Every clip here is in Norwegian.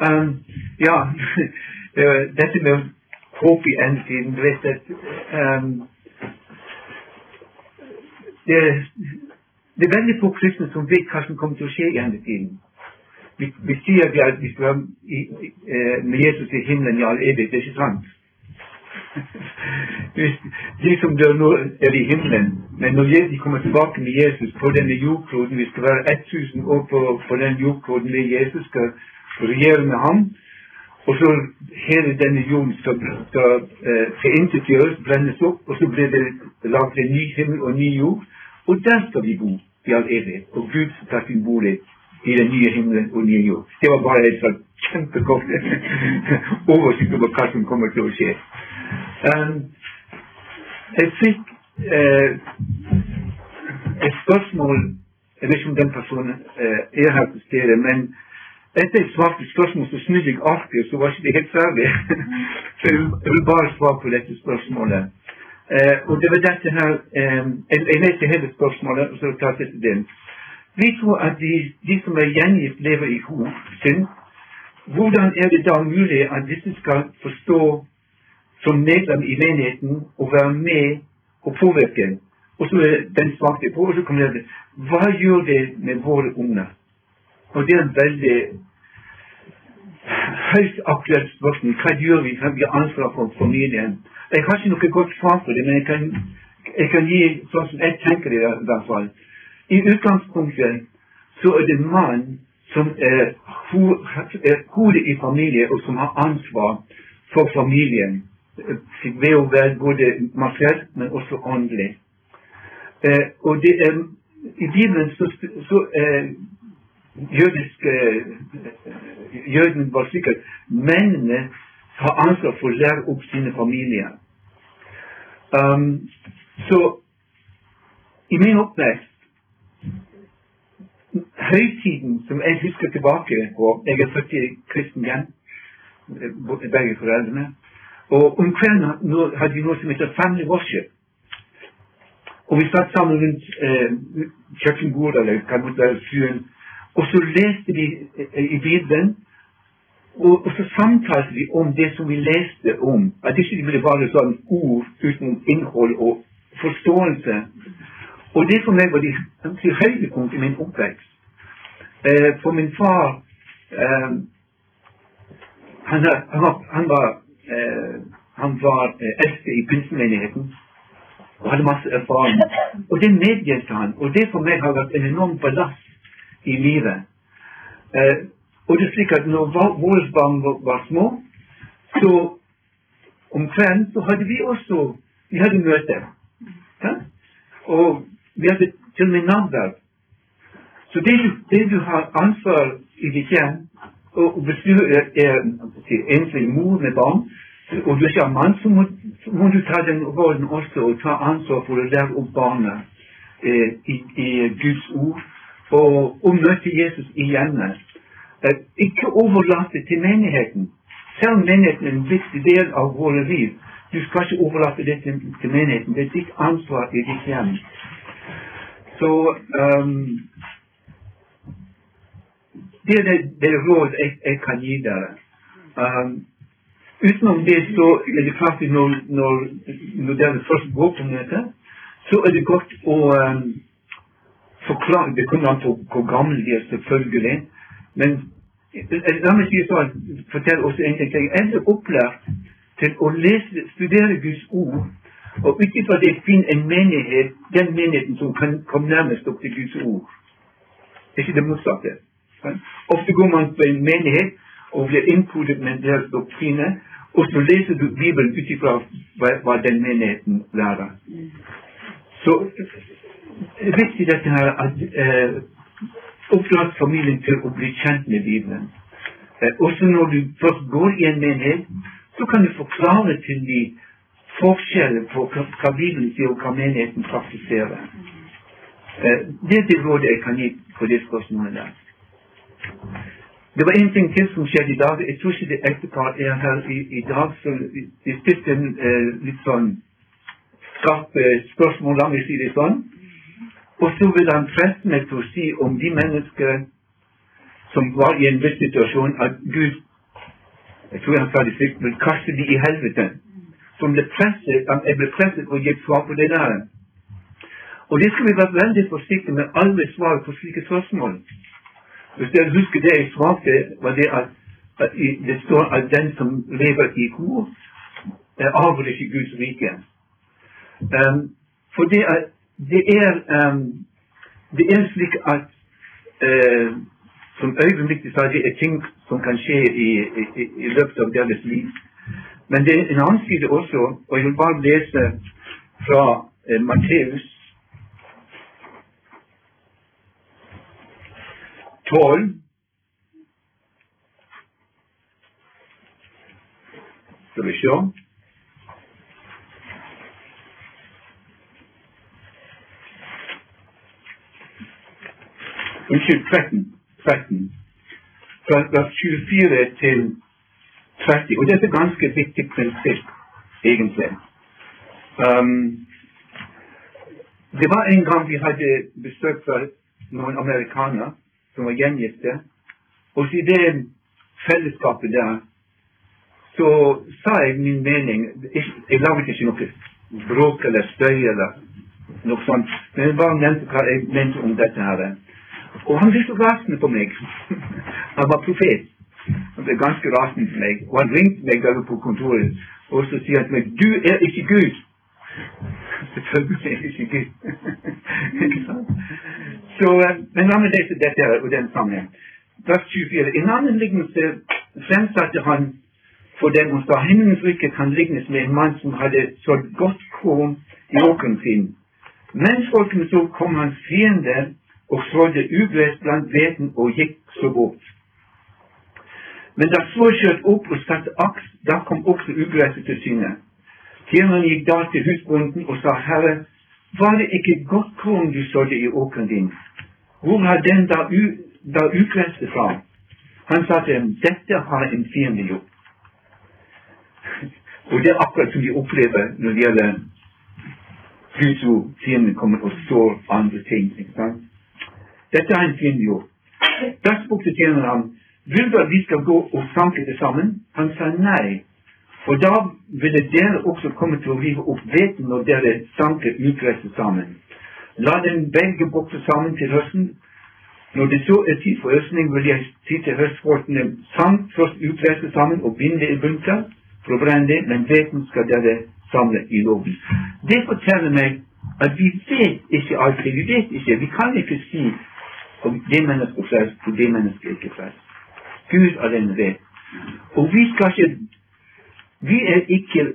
Um, ja, dette med håp i endetiden Du vet at um, det, det, er veldig få kristne som vet hva som kommer til å skje i endetiden. Vi, vi sier at vi skal være eh, med Jesus i himmelen i all evighet. Det er ikke sant. de som dør nå, er i himmelen. Men når de kommer tilbake med Jesus på denne jordkloden Vi skal være 1000 år på, på den jordkloden med Jesus skal regjere med ham. Og så hele denne jorden skal, skal eh, brennes opp, og så blir det laget en ny himmel og en ny jord. Og der skal vi bo i all evighet. Og Gud skal ta sin bolig i den nye himmelen og nye jord. Det var bare et sånt kjempekort oversikt over hva som kommer til å skje. Um, jeg fikk eh, et spørsmål Jeg vet ikke om den personen eh, er her til stede, men etter jeg svarte spørsmål, så snudde jeg arket, så var ikke det helt ferdig. så jeg vil bare svare på dette spørsmålet. Eh, og det var dette her eh, Jeg, jeg leser hele spørsmålet, og så tar jeg til den. Vi tror at de, de som er gjengitt, lever i synd. Hvordan er det da mulig at disse skal forstå som medlem i menigheten og være med og påvirke? Og så er den svake på, og så kommer det Hva gjør det med våre unger? Og det er en veldig høyst aktuelt spørsmål. Hva gjør vi? Vi ha ansvar for familien? Jeg har ikke noe godt svar på det, men jeg kan, jeg kan gi sånn som jeg tenker det i hvert fall. I utgangspunktet så er det mann som er, er hodet i familien, og som har ansvar for familien ved å være både materiell, men også åndelig. Eh, og det er, I Bibelen så, så eh, jødisk, Jødene var sikkert mennene har ansvar for å lære opp sine familier. Um, så i min oppvekst høytiden som jeg husker tilbake på Jeg er født i kristen hjem, begge foreldrene. Og om kvelden hadde vi noe som heter Family Worship. Og vi satt sammen rundt eh, kjøkkenbordet, eller hva det være stuen, og så leste vi eh, i Bibelen. Og, og, så samtalte vi om det som vi leste om. At det ikke ville bare sånn ord uten innhold og forståelse. Og det for meg var det høydepunkt i min oppvekst. Eh, for min far eh, han, han, var, han var, eh, han var eh, eldste i pinsemenigheten og hadde masse erfaring. Og det meddelte han. Og det for meg har vært en enorm ballast i livet. Eh, og det er slik at når våre barn var, små, så om kvelden så hadde vi også vi hadde møte. Ja? Og vi hadde til og med navnverv. Så det, det, du har ansvar i ditt hjem, og hvis du er, er enslig mor med barn, og du ikke har mann, så må, så må, du ta den rollen også og ta ansvar for å lære opp barna eh, i, i, Guds ord og, og møte Jesus i hjemmet. Eh, ikke overlate til menigheten. Selv menigheten er en viktig del av våre liv, du skal ikke overlate det til, til menigheten. Det er ditt ansvar i ditt hjem. Så um, det er det, det råd jeg, jeg, kan gi dere. Um, utenom det så er det klart at når, når, når dere først går på møte, så er det godt å um, forklare Det kommer an på hvor gamle de er, selvfølgelig. Men eh, la meg si sånn, fortelle også en ting. Jeg er opplært til å lese, studere Guds ord og ut ifra det finne en menighet, den menigheten som kan komme nærmest opp til Guds ord. Det er ikke det motsatte. Ofte går man på en menighet og blir innpodet med deres doktrine, og så leser du Bibelen ut ifra hva, hva, den menigheten lærer. Så viktig dette her at eh, oppdra familien til å bli kjent med Bibelen. Eh, også når du først går i en menighet, så kan du forklare til de forskjellen på hva Bibelen sier og hva menigheten praktiserer. Eh, det er det rådet jeg kan gi på det spørsmålet der. Det var en ting til som skjedde i dag. Jeg tror ikke det ektepar er her i, i dag, så de stilte en eh, litt sånn skarpe spørsmål, la meg si det sånn. Og så vil han å si om de mennesker som var i en viss situasjon, at Gud jeg tror han sa det slik, vil kaste de i helvete. Som ble presset, jeg ble presset og gitt svar på det der. Og det skal vi være veldig forsiktige med alle svar på slike spørsmål. Hvis dere husker det jeg svarte, var det at, at det står at den som lever i kor, arver ikke Guds rike. Um, for det er, det er, um, det er slik at uh, som øyeblikkelig sa, det er ting som kan skje i, i, i, løpet av deres liv. Men det er en annen side også, og jeg vil bare lese fra uh, Matteus 12. Skal vi se. Unnskyld, 13. 13. Fra vers 24 til 30. Og dette er et ganske viktig prinsipp, egentlig. Um, det var en gang vi hadde besøk fra noen amerikanere som var gjengifte. Og i det fellesskapet der så sa jeg min mening. Jeg laget ikke noe bråk eller støy eller noe sånt. Men jeg bare nevnte hva jeg mente om dette her. Og han ble så rasende på meg. han var profet. Han ble ganske rasende på meg. Og han ringte meg der på kontoret og så sier han til meg Du er ikke Gud. Selvfølgelig er jeg ikke Gud. så, eh, men la meg lese dette og den sammen. Vers 24. En annen lignelse fremsatte han for dem og sa himmelens rike kan lignes med en mann som hadde sådd godt korn i åkeren sin. Mens folkene så kom hans fiender og sådde ugress blant hveten og gikk så bort. Men da så skjøt opp og satte aks, da kom også ugresset til syne. Tjeneren gikk da til husbonden og sa, Herre, var det ikke godt korn du sådde i åkeren din? Hvor har den da, u, da ugresset fra? Han sa til dem, dette har en fiende gjort. og det er akkurat som vi opplever når det gjelder ord. Fienden kommer og sår andre ting. ikke sant? Dette har en fiende gjort. Da spurte tjeneren ham, vil du at vi skal gå og sanke det sammen? Han sa nei. For da ville dere også komme til å rive opp hveten når dere sanker ugresset sammen. La dem begge bokse sammen til høsten. Når det så er tid for høstning, vil jeg si til høstfolkene, sank først ugresset sammen og bind det i bunker for å brenne det, men hveten skal dere samle i loven. Det forteller meg at vi vet ikke alltid. Vi vet ikke. Vi kan ikke si og det mennesket frelst, og det mennesket ikke frelst. Gud alene vet. Og vi skal ikke Vi er ikke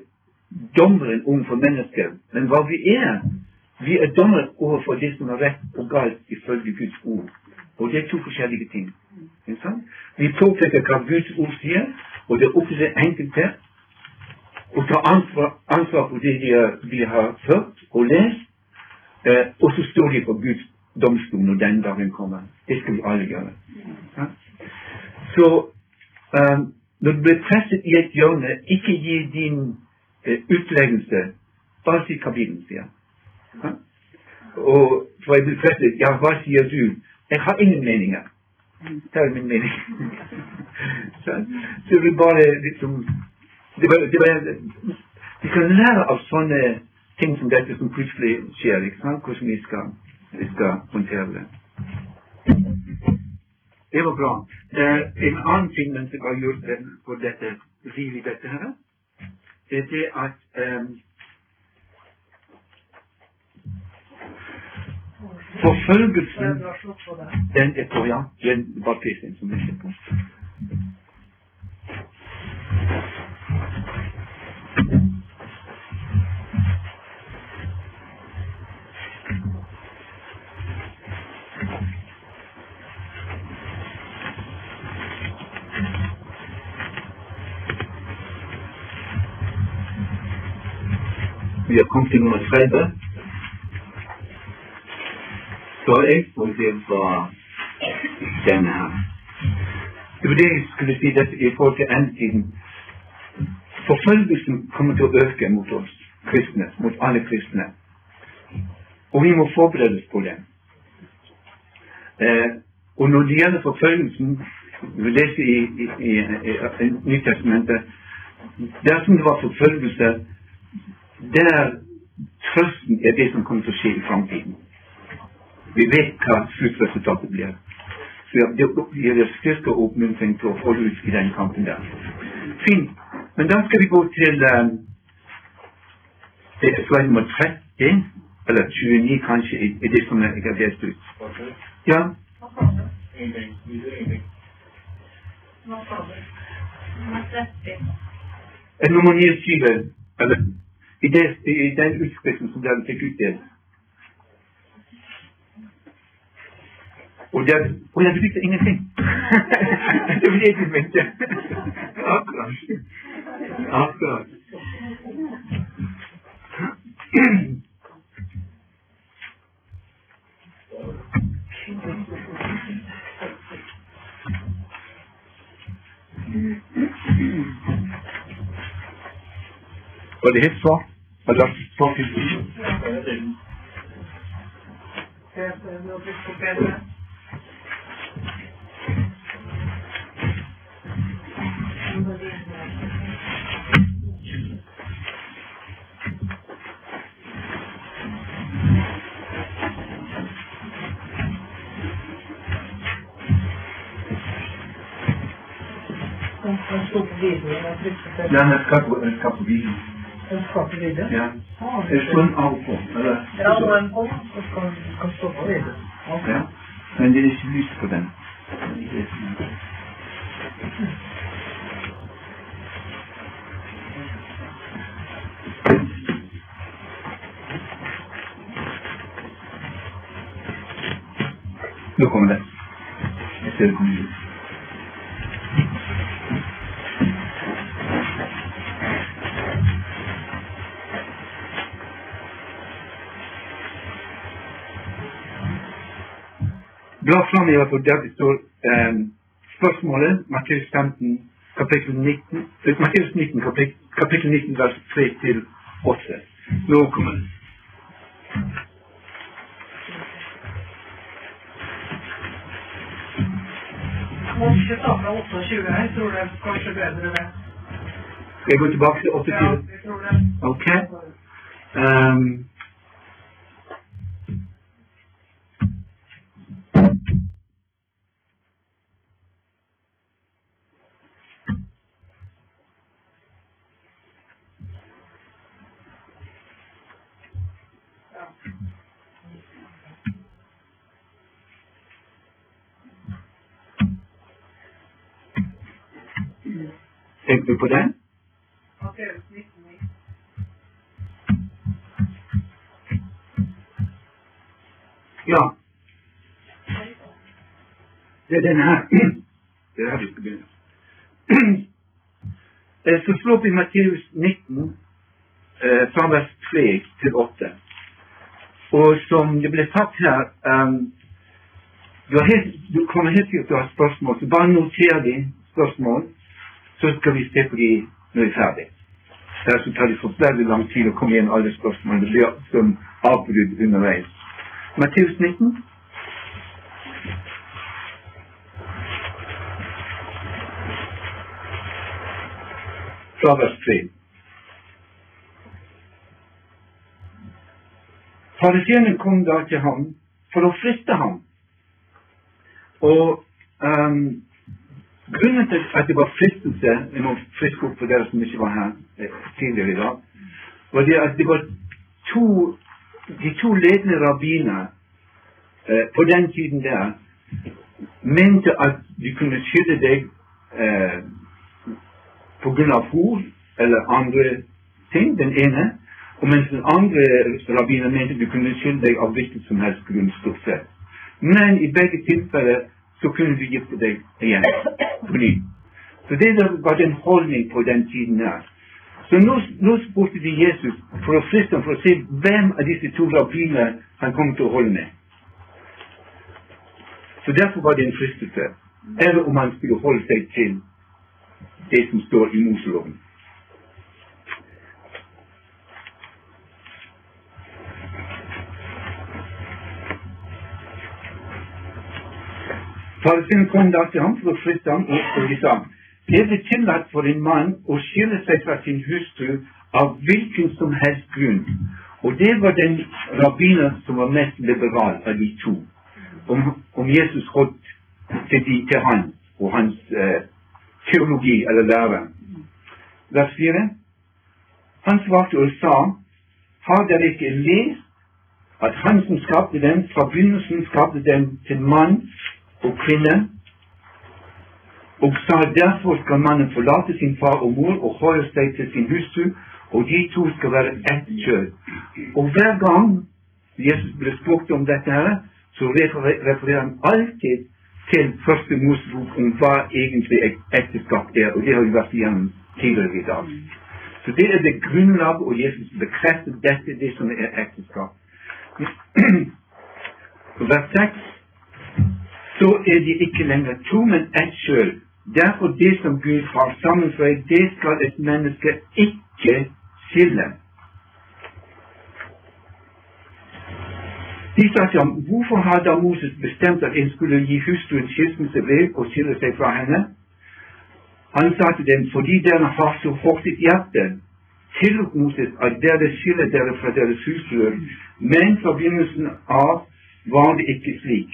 dommeren overfor mennesker, men hva vi er, vi er dommer overfor det som er rett og galt ifølge Guds ord. Og det er to forskjellige ting. Vi påpeker hva Guds ord sier, og det er opp til den enkelte å ta ansvar, ansvar for det de, de har hørt og lest, eh, og så står de på Guds domstolen når den dagen kommer. Det skal vi alle gjøre. Ja? Så um, når du blir presset i et hjørne, ikke gi din uh, utleggelse. Bare si hva Bibelen sier. Ja? Og for jeg blir presset Ja, hva sier du? Jeg har ingen meninger. Det er min mening. så, så vi bare liksom det var, det var, Vi kan lære av sånne ting som dette som plutselig skjer. ikke sant? Hvordan vi skal vi skal håndtere det. Det var bra. Eh, en annen ting mens jeg har gjort den på dette riv dette her, det er det at eh, Forfølgelsen Den er på, ja. Den var prisen som er på. Thank har kommet til nummer 30. Så jeg, og det var denne her. Det var det jeg skulle si dette i forhold til endetiden. Forfølgelsen kommer til å øke mot oss kristne, mot alle kristne. Og vi må forberede oss på det. Eh, Og når det gjelder forfølgelsen Vi leser i, i, i, i Nytestamentet Dersom det der trøsten er det som kommer til å skje i framtiden. Vi vet hva sluttresultatet blir. Så det gir det styrke og oppmuntring til å holde ut i den kampen der. Fint. Men da skal vi gå til um, slide nummer 30, eller 29 kanskje, i, det som jeg har delt ut. Ja? Nummer 30. Er nummer 29, eller i, det, i den utskriften som dere fikk utdelt. Og der Og jeg brukte ingenting! det var det du mente. Akkurat. Akkurat. Var det helt svart? Var det svart i Hele tiden. Skal jeg prøve å bli på bedre? Den som sto på videoen, jeg trykte på Ja, jeg skal på, jeg skal på video. Den skal på videoen? Ja. Ah, Det står en av på. Eller? Ja, når Bla fram i hvert fall der det står eh, spørsmålet, Matteus 15, kapittel 19, eh, Matteus 19, kapittel, kapittel 19, vers 3 til 8. Nå kommer det. Må ikke ta fra 28, jeg tror det er kanskje bedre det. Skal jeg gå tilbake til 28? Ja, jeg tror det. Ok. Ehm, Tenker du på den? Ja. Det er denne her. Det er her vi skal begynne. Eh, Så slå Matteus 19, eh, fra vers 3 til 8. Og som det ble sagt her um, du, helt, du kommer helt sikkert til å ha spørsmål, så bare noter de spørsmål, så skal vi se på de når vi er ferdig. Dersom tar det forferdelig lang tid å komme igjen alle spørsmålene. Det blir som avbrudd underveis. Matteus 19. Fra vers 3. Fariseerne kom da til ham for å friste ham. Og ehm, grunnen til at det var fristelse Jeg må friske opp for dere som ikke var her eh, tidligere i dag. var det at det var to de to ledende rabbiner eh, på den tiden der mente at de kunne skylde deg eh, på grunn av hor eller andre ting, den ene. Og mens den andre rabbiner mente du kunne skylde deg av hvilken som helst grunn, stort sett. Men i begge tilfeller så kunne du gifte deg igjen på ny. Så det var den holdning på den tiden her. Så nå, nå spurte de Jesus for å friste ham for å se hvem av disse to rabbinene han kom til å holde med. Så derfor var det en fristelse. Eller om han skulle holde seg til det som står i Moseloven. For å flytte ham, og, og de sa det tillatt for en mann å skille seg fra sin hustru av hvilken som helst grunn. Og det var den rabbiner som var mest liberal av de to. Om, om Jesus holdt til, de, til han og hans eh, teologi eller lære. Vers 4. Han svarte og sa, har dere ikke lest at han som skapte dem, fra begynnelsen skapte dem til mann og kvinne, og sa derfor skal mannen forlate sin far og mor og holde seg til sin hustru, og de to skal være ett kjød. Og hver gang Jesus ble spurt om dette, her, så refererer han alltid til første Mosebok om hva egentlig ekteskap er, og det har vi vært igjennom tidligere i dag. Så det er det grunnlag, og Jesus bekrefter dette, det som er ekteskap. Vers 6 så er de ikke lenger to, men ett sjøl. Derfor det som Gud har sammenføyd, det skal et menneske ikke skille. De sa til ham, hvorfor har da Moses bestemt at en skulle gi hustruen skilsmissebrev og skille seg fra henne? Han sa til dem, fordi dere har så hårdt hjerte, tillot Moses at dere skiller dere fra deres hustruer, men fra begynnelsen av var det ikke slik.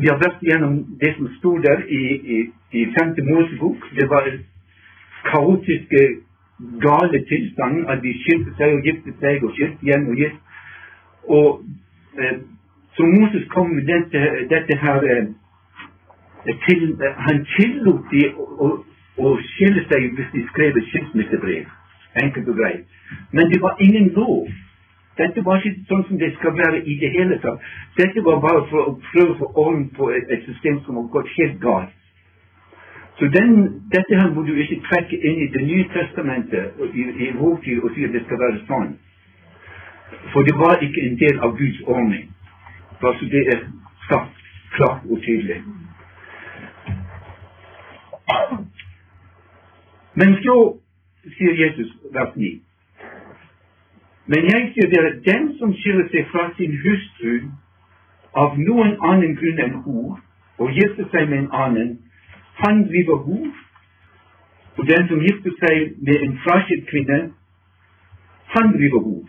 Vi har vært gjennom det som sto der i, i, i femte Mosebok. Det var kaotiske, gale tilstanden at de skilte seg og giftet seg og skilte igjen og gift. Og uh, så Moses kom med dette, dette her uh, til, Han tillot de å, å skille seg hvis de skrev et skilsmissebrev. Enkelt og greit. Men det var ingen lov. Dette var ikke sånn som det skal være i det hele tatt. Dette var bare for å prøve å få orden på et, system som har gått helt galt. Så den, dette her må du ikke trekke inn i Det nye testamentet i, i vår og si at det skal være sånn. For det var ikke en del av Guds ordning. Bare så det er sagt klart og tydelig. Men så sier Jesus vers 9 men jeg sier dere, den som skiller seg fra sin hustru av noen annen grunn enn hor, og gifter seg med en annen, han driver hor. Og den som gifter seg med en fraskilt kvinne, han driver hor.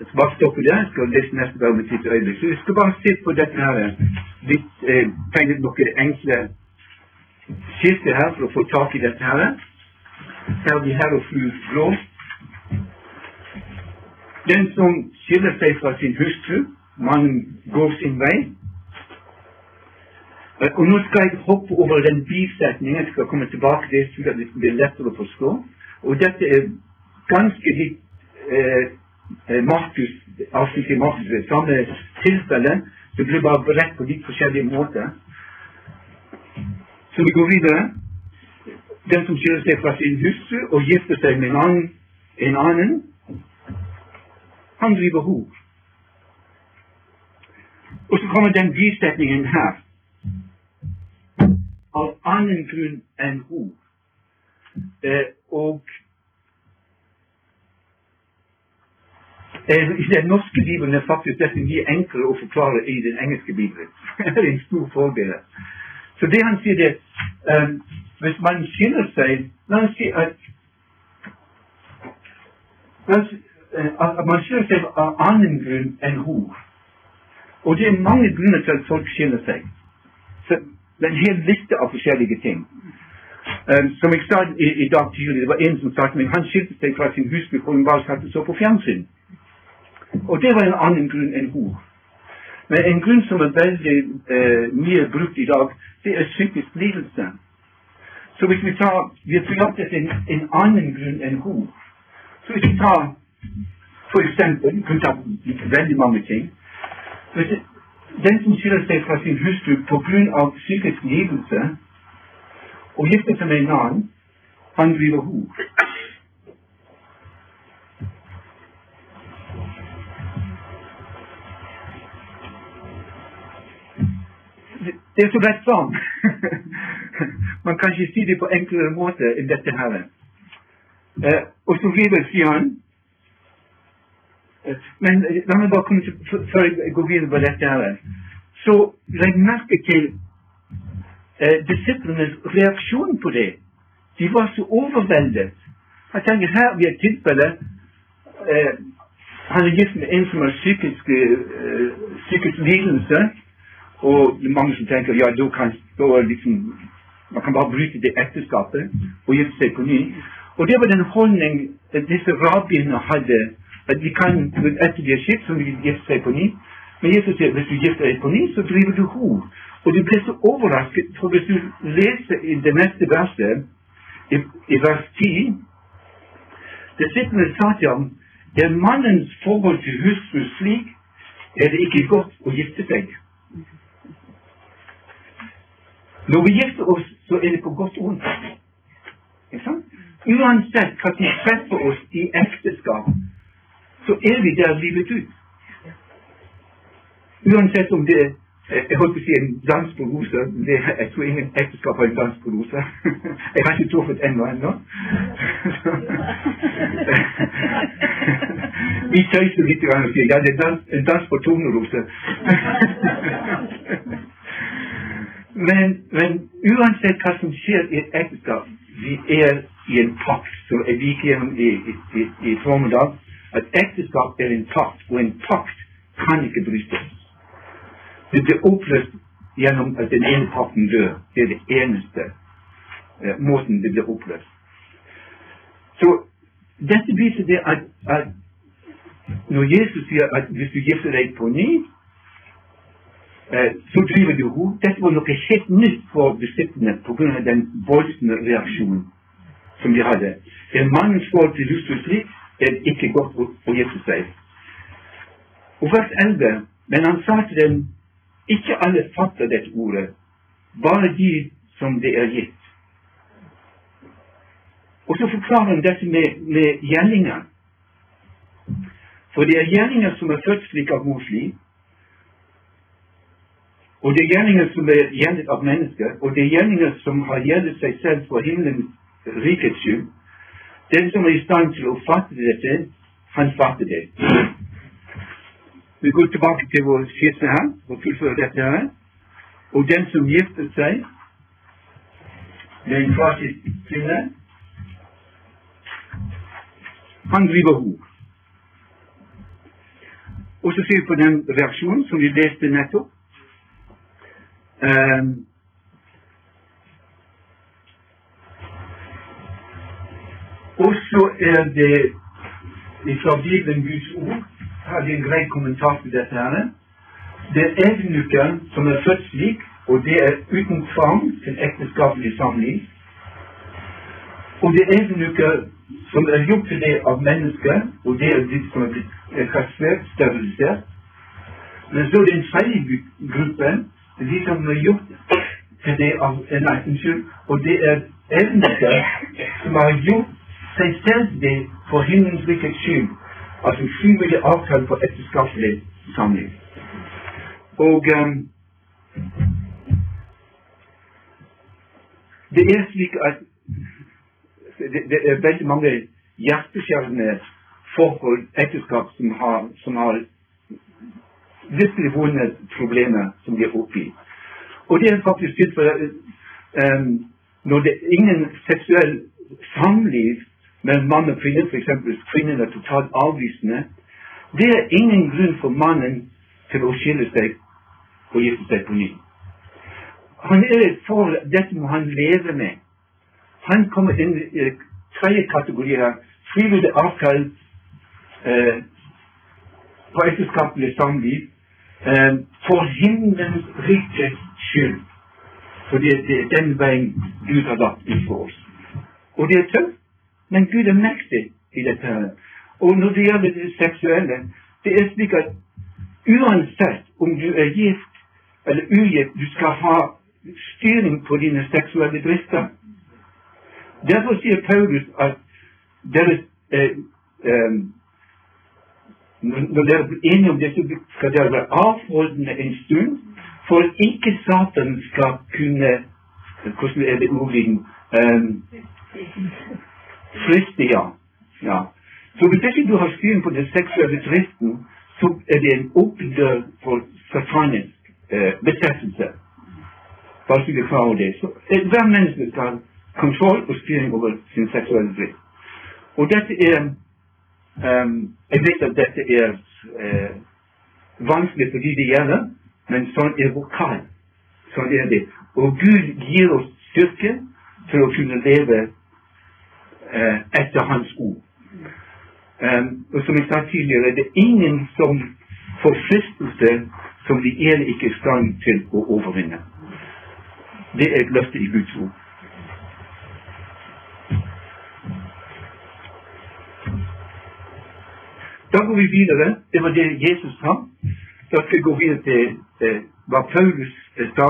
Jeg skal bare stoppe der. Jeg skal lese neste gang med sitt øyeblikk. Så jeg skal bare se på dette her. Litt, eh, tegne noen enkle skifter her for å få tak i dette her. Her har vi og fru Blå. Den som skiller seg fra sin hustru, mannen går sin vei. Og nå skal jeg hoppe over den bisetningen. Skal komme tilbake til det, så det blir lettere å forstå. Og dette er ganske litt eh, eh Markus, avsnitt i Markus, det samme tilfelle. Det blir bare beredt på litt forskjellige måter. Så vi går videre. Den som skiller seg fra sin hustru og gifter seg med en annen, en annen han behov. Og så kommer den bisetningen her. Av annen grunn enn ro. Eh, og eh, I den norske bibelen er faktisk dette mye enklere å forklare i den engelske bibelen. det er en stor fordel. Så det han sier, det um, Hvis man skiller seg La oss si at la at man skiller seg av annen grunn enn hor. Og det er mange grunner til at folk skiller seg. Så det er en hel liste av forskjellige ting. Um, som jeg sa i, i, dag tidlig, det var en som sa til meg han skilte seg fra sin husby for hun bare satt så på fjernsyn. Og det var en annen grunn enn hor. Men en grunn som er veldig uh, mye brukt i dag, det er psykisk lidelse. Så hvis vi tar Vi har forlatt en, en annen grunn enn hor. Så hvis vi tar for eksempel, du kan ta veldig mange ting. Den som skiller seg fra sin hustru pga. psykisk lidelse og gifter seg med en annen, han driver hor. Det er så rett fram. Man kan ikke si det på enklere måte enn dette her. Eh, og så videre sier han men la meg bare komme til, før jeg går videre på dette her, så legg merke til eh, disiplenes reaksjon på det. De var så overveldet. Jeg tenker her vi et tilfelle eh, Han er gift med en som har psykisk, eh, psykisk lidelse. Og mange som tenker ja, da kan liksom, man kan bare bryte det ekteskapet og gifte seg på ny. Og det var den holdning disse rabbiene hadde. At de kan, etter de er skilt, så vil gifte seg på ny. Men Jesus sier hvis du gifter deg på ny, så driver du hor. Og du blir så overrasket, for hvis du leser i det neste verset, i, i vers 10 Disiplene sa til ham er mannens forhold til hustru slik, er det ikke godt å gifte seg. Når vi gifter oss, så er det på godt og vondt. Uansett hva som treffer oss i ekteskap, så er vi der livet ut. Uansett om det jeg holdt på å si en dans roser. Det, jeg tror ingen ekteskap har en dans på roser. Jeg har ikke truffet ennå ennå. Vi tøyser litt og sier ja, det er dans, en dans på torneroser. Men, men uansett hva som skjer i et ekteskap, vi er i en pakt, som jeg gikk gjennom i, i, i formiddag, at ekteskap er en pakt, og en pakt kan ikke brytes. Det blir oppløst gjennom at den ene parten dør. Det er det eneste eh, måten det blir oppløst. Så dette viser det at, at når Jesus sier at hvis du gifter deg på ny, eh, så driver du henne. Dette var noe helt nytt for besittende pga. den voldsomme reaksjonen som de hadde. En mannens forhold til hustru slik det ikke godt å, gifte seg. Og vers 11, men han sa til dem ikke alle fatter dette ordet, bare de som det er gitt. Og så forklarer han dette med, med gjerninger. For det er gjerninger som er født slik av mors liv, og det er gjerninger som er gjeldet av mennesker, og det er gjerninger som har gjeldet seg selv for himmelens rikets skyld. Den som er i stand til å fatte dette, han fatter det. Vi går tilbake til vår skisse her og fullfører dette her. Og den som gifter seg med en kvasisk kvinne, han driver hor. Og så ser vi på den reaksjonen som vi leste nettopp. Um, og så er det fra Bibelen Guds ord hadde en grei kommentar til dette. her. Det er evnuken som er født slik, og det er uten tvang til ekteskapelig samliv. Og det er egenlykker som er gjort til det av mennesker, og det er de som er blitt kastrert, sterilisert. Men så er det en tredje gruppe, de som er gjort til det av Nei, unnskyld. Og det er egenlykker som har gjort seg selv det for himmelens rikets at Altså frivillig avtale for ekteskapelig samliv. Og um, det er slik at det, det er veldig mange hjerteskjærende forhold, ekteskap, som har, som har virkelig vonde problemer som de er oppe i. Og det er faktisk tilfellet um, når det er ingen seksuell samliv men mann og kvinne, f.eks. hvis kvinnen er totalt avvisende, det er ingen grunn for mannen til å skille seg og gifte seg på ny. Han er forhold, Dette må han leve med. Han kommer inn i tredje kategori her. Frivillig avkall eh, på ekteskapelig samliv eh, for himmelens rikes skyld. For det, det er den veien Gud har lagt ut for oss. Og det er tøft. Men Gud er mektig i dette. her. Og når det gjelder det seksuelle, det er slik at uansett om du er gift eller ugift, du skal ha styring på dine seksuelle drifter. Derfor sier Paulus at deres eh, eh, når dere blir enige om det, så skal dere være avholdende en stund, for ikke Satan skal kunne Hvordan er det ordlyden? Um, friste, ja. Så hvis ikke du har styring på den seksuelle driften, så er det en åpen dør for satanisk eh, besettelse. Bare så vi er klar over det. Så eh, hver menneske skal ha kontroll og styring over sin seksuelle drift. Og dette er um, Jeg vet at dette er eh, vanskelig for de det gjelder, men sånn er vår. Sånn er det. Og Gud gir oss styrke til å kunne leve etter Hans ord. Um, og som jeg sa tidligere, det er ingen som får fristelse som de ene ikke er i stand til å overvinne. Det er et løfte i Guds ord. Da går vi videre. Det var det Jesus sa. Da skal vi gå videre til eh, hva Paulus eh, sa.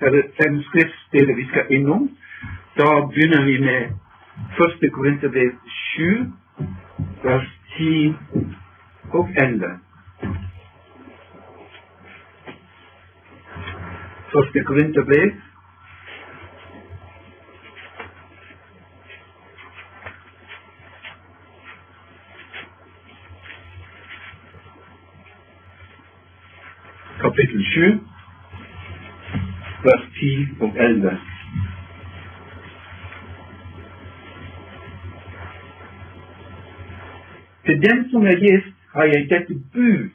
Det er fem skriftsteder vi skal innom. Da begynner vi med 1. Korinterbrev 7, vers 10 og 11. Første Korinterbrev kapittel 7, vers 10 og 11. Til den som er gift, har jeg dette bud,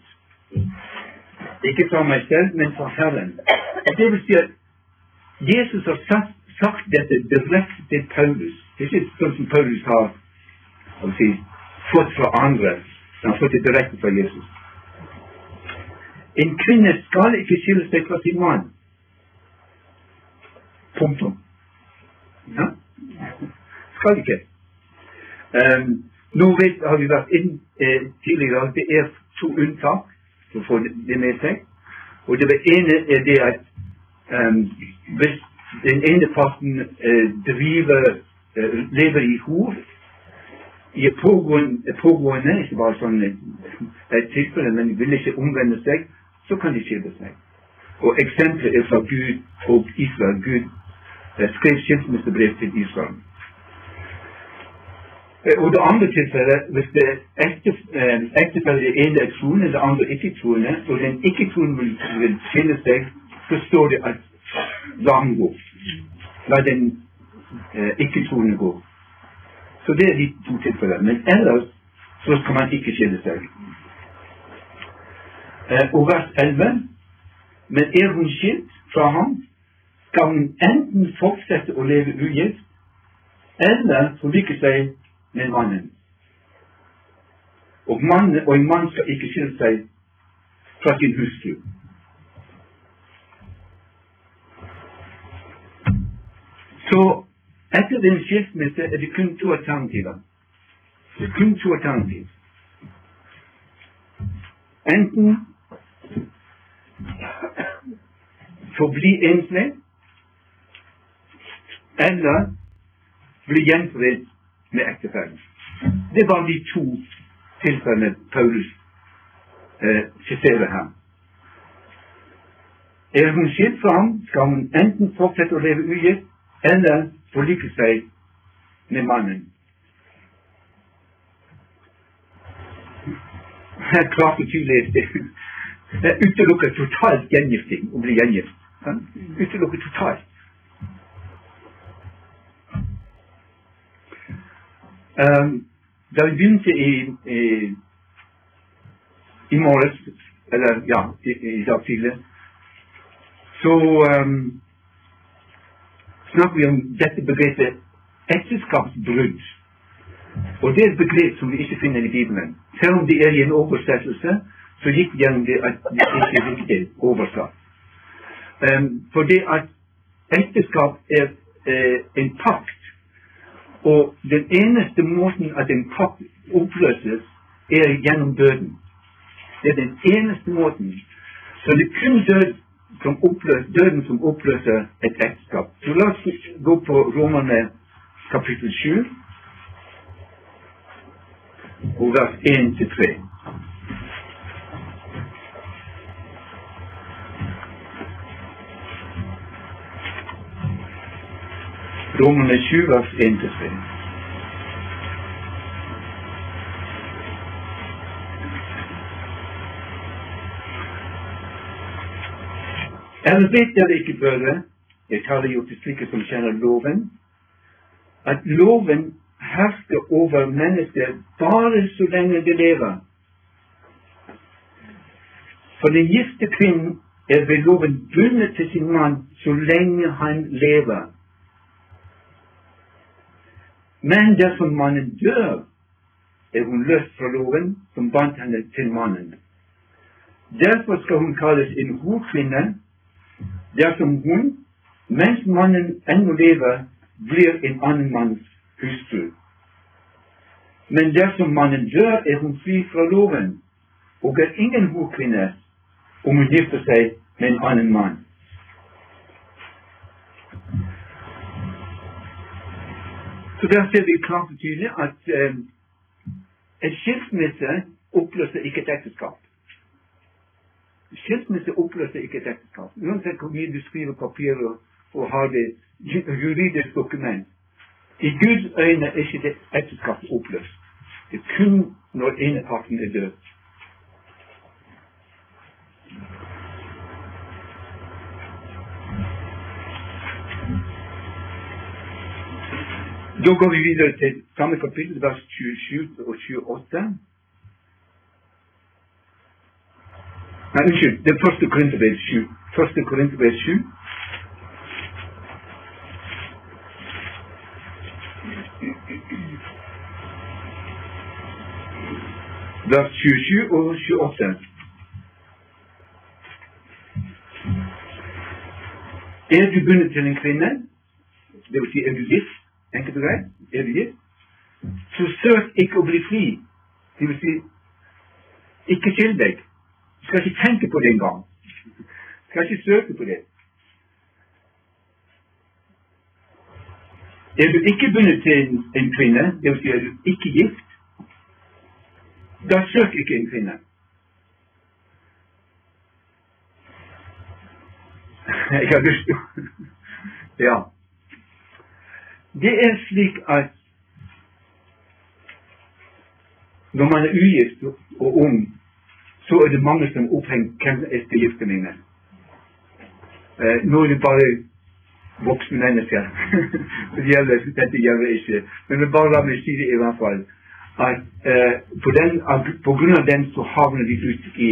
ikke fra meg selv, men fra Herren. Og det vil si at Jesus har sagt, sagt dette direkte til Paulus. Det er ikke sånn som Paulus har si, fått fra andre. Han har fått det direkte fra Jesus. En kvinne skal ikke skille seg fra sin mann. Punktum. Ja? Skal ikke. Um, nå vet, har vi vært inn eh, tidligere at det er to unntak som å få det med seg. Og det ene er det at um, hvis den ene parten eh, driver, eh, lever i hor i pågående, pågående, ikke bare sånn et tilfelle, men vil ikke omvende seg, så kan de skille seg. Og eksempelet er fra Gud og Israel. Gud eh, skrev skilsmissebrev til Israel. Eh, Og det andre tilfellet, hvis det ektefelle eh, ektefellet er ene er troende, det andre ikke troende, og den ikke troende vil, vil skille seg, så står det at la ham gå. La den eh, ikke troende gå. Så det er de to tilfellene. Men ellers så skal man ikke skille seg. Eh, og vers 11. Men er hun skilt fra ham, skal hun enten fortsette å leve ugift, eller forlike seg med mannen. Og, mann, og en mann skal ikke skille seg fra sin hustru. Så etter den skilsmisse er det kun to alternativer. Det er kun to alternativer. Enten forbli enslig, eller bli gjenforent med ektefellen. Det var de to tilfellene Paulus eh, her. Er hun skilt fra ham, skal hun enten fortsette å leve ugift, eller forlike seg med mannen. Klart og tydelig. Det utelukker totalt gjengifting å bli gjengift. Utelukker totalt. Da vi begynte i, i, i morges, eller ja, i, i dag tidlig, så um, snakker vi om dette begrepet ekteskapsbrudd. Og det er et begrep som vi ikke finner i Bibelen. Selv om det er i en oversettelse, så gikk vi gjennom det at det ikke er riktig oversatt. Um, for det at ekteskap er eh, en pakt, og den eneste måten at en kropp oppløses, er gjennom døden. Det er den eneste måten. Så det er kun død som oppløser, døden som oppløser et ekteskap. Så la oss gå på Romerne kapittel 7, og vers 1-3. Romerne 7, vers 1-3. Eller vet dere ikke, brødre, jeg taler jo til slike som kjenner loven, at loven hersker over mennesker bare så lenge de lever. For den gifte kvinnen er ved loven bundet til sin mann så lenge han lever. Men dersom mannen dør, er hun løst fra loven som bandt henne til mannen. Derfor skal hun kalles en hordkvinne dersom hun, mens mannen ennå lever, blir en annen manns hustru. Men dersom mannen dør, er hun fri fra loven, og er ingen hordkvinne om hun gifter seg med en annen mann. Så der ser vi klart og tydelig at eh, en skilsmisse oppløser ikke et ekteskap. Skilsmisse oppløser ikke et ekteskap. Uansett hvor mye du skriver papir og, og har det juridisk dokument. I Guds øyne er ikke det ekteskapet oppløst. Det er kun når ene parten er død. Da går vi videre til samme kapittel, vers 27 og 28. Nei, unnskyld. Det er første Korinterbrev 7. Første Korinterbrev 7. Vers 27 og 28. Er du bundet til en kvinne, det du enkelt og greit, er du gift, så søk ikke å bli fri. Det vil si, ikke skill deg. Du skal ikke tenke på det engang. Du skal ikke søke på det. Er du ikke bundet til en, en kvinne, det vil si er du ikke gift, da søk ikke en kvinne. Jeg har lyst til Ja. Det er slik at når man er ugift og ung, så er det mange som opphenger hvem jeg skal gifte. Eh, nå er det bare voksne mennesker. det gjelder, dette gjelder ikke. Men det bare la meg si det i hvert fall. At eh, på, den, at på grunn av den så havner de ut i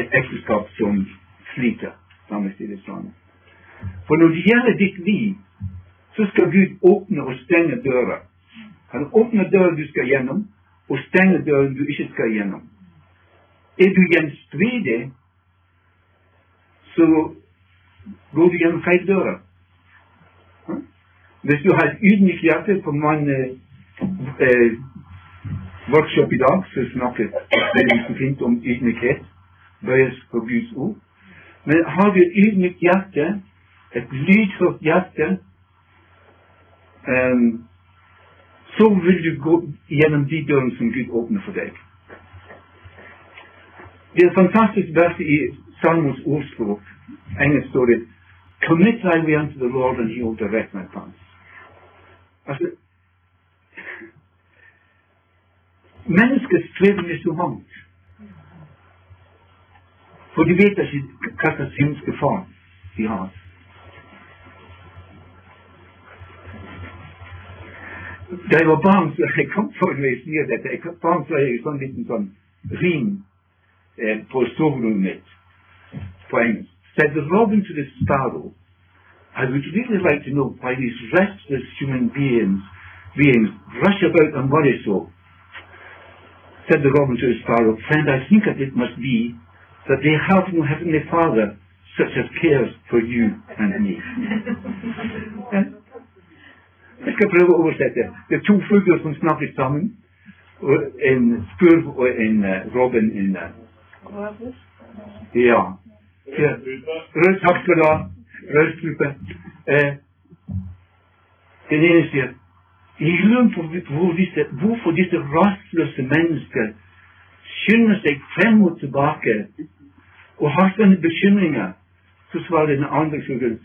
et ekteskap som sliter. La meg si det sånn. For når det gjelder ditt liv, så skal Gud åpne og stenge dører. Han åpner døren du skal gjennom, og stenger døren du ikke skal gjennom. Er du gjenstridig, så går du gjennom feil dører. Hm? Hvis du har et ydmykt hjerte på mange eh, workshop i dag, så snakker veldig fint om ydmykhet, bøyes på Guds ord. Men har du et ydmykt hjerte, et lydhørt hjerte, ehm, så vil du gå gjennom de dørene som Gud åpner for deg. Det er et fantastisk vers i Salmos ordspråk. Engelsk det Commit thy way unto the Lord and he will direct my paths. Altså, mennesker strever med så mangt. For de vet ikke hva slags himmelske far de. Jeg var barn, så jeg kom for når jeg sier dette, jeg barn, var jeg sånn liten sånn rim eh, på soverommet mitt på engelsk. Said the robin to the sparrow, I would really like to know why these restless human beings beings rush about and worry so. Said the robin to the sparrow, Friend, I think that it must be that they have no heavenly Father such as cares for you and me. Ja. Jeg skal prøve å oversette. Det er to fugler som snakker sammen. En spurv og en uh, robin. En, ja. Rød, takk skal du ha. Rødstrupe. Eh, den ene sier Jeg lurer på hvor disse, hvorfor disse rastløse mennesker skynder seg frem og tilbake og har sånne bekymringer. Så svarer den andre fuglen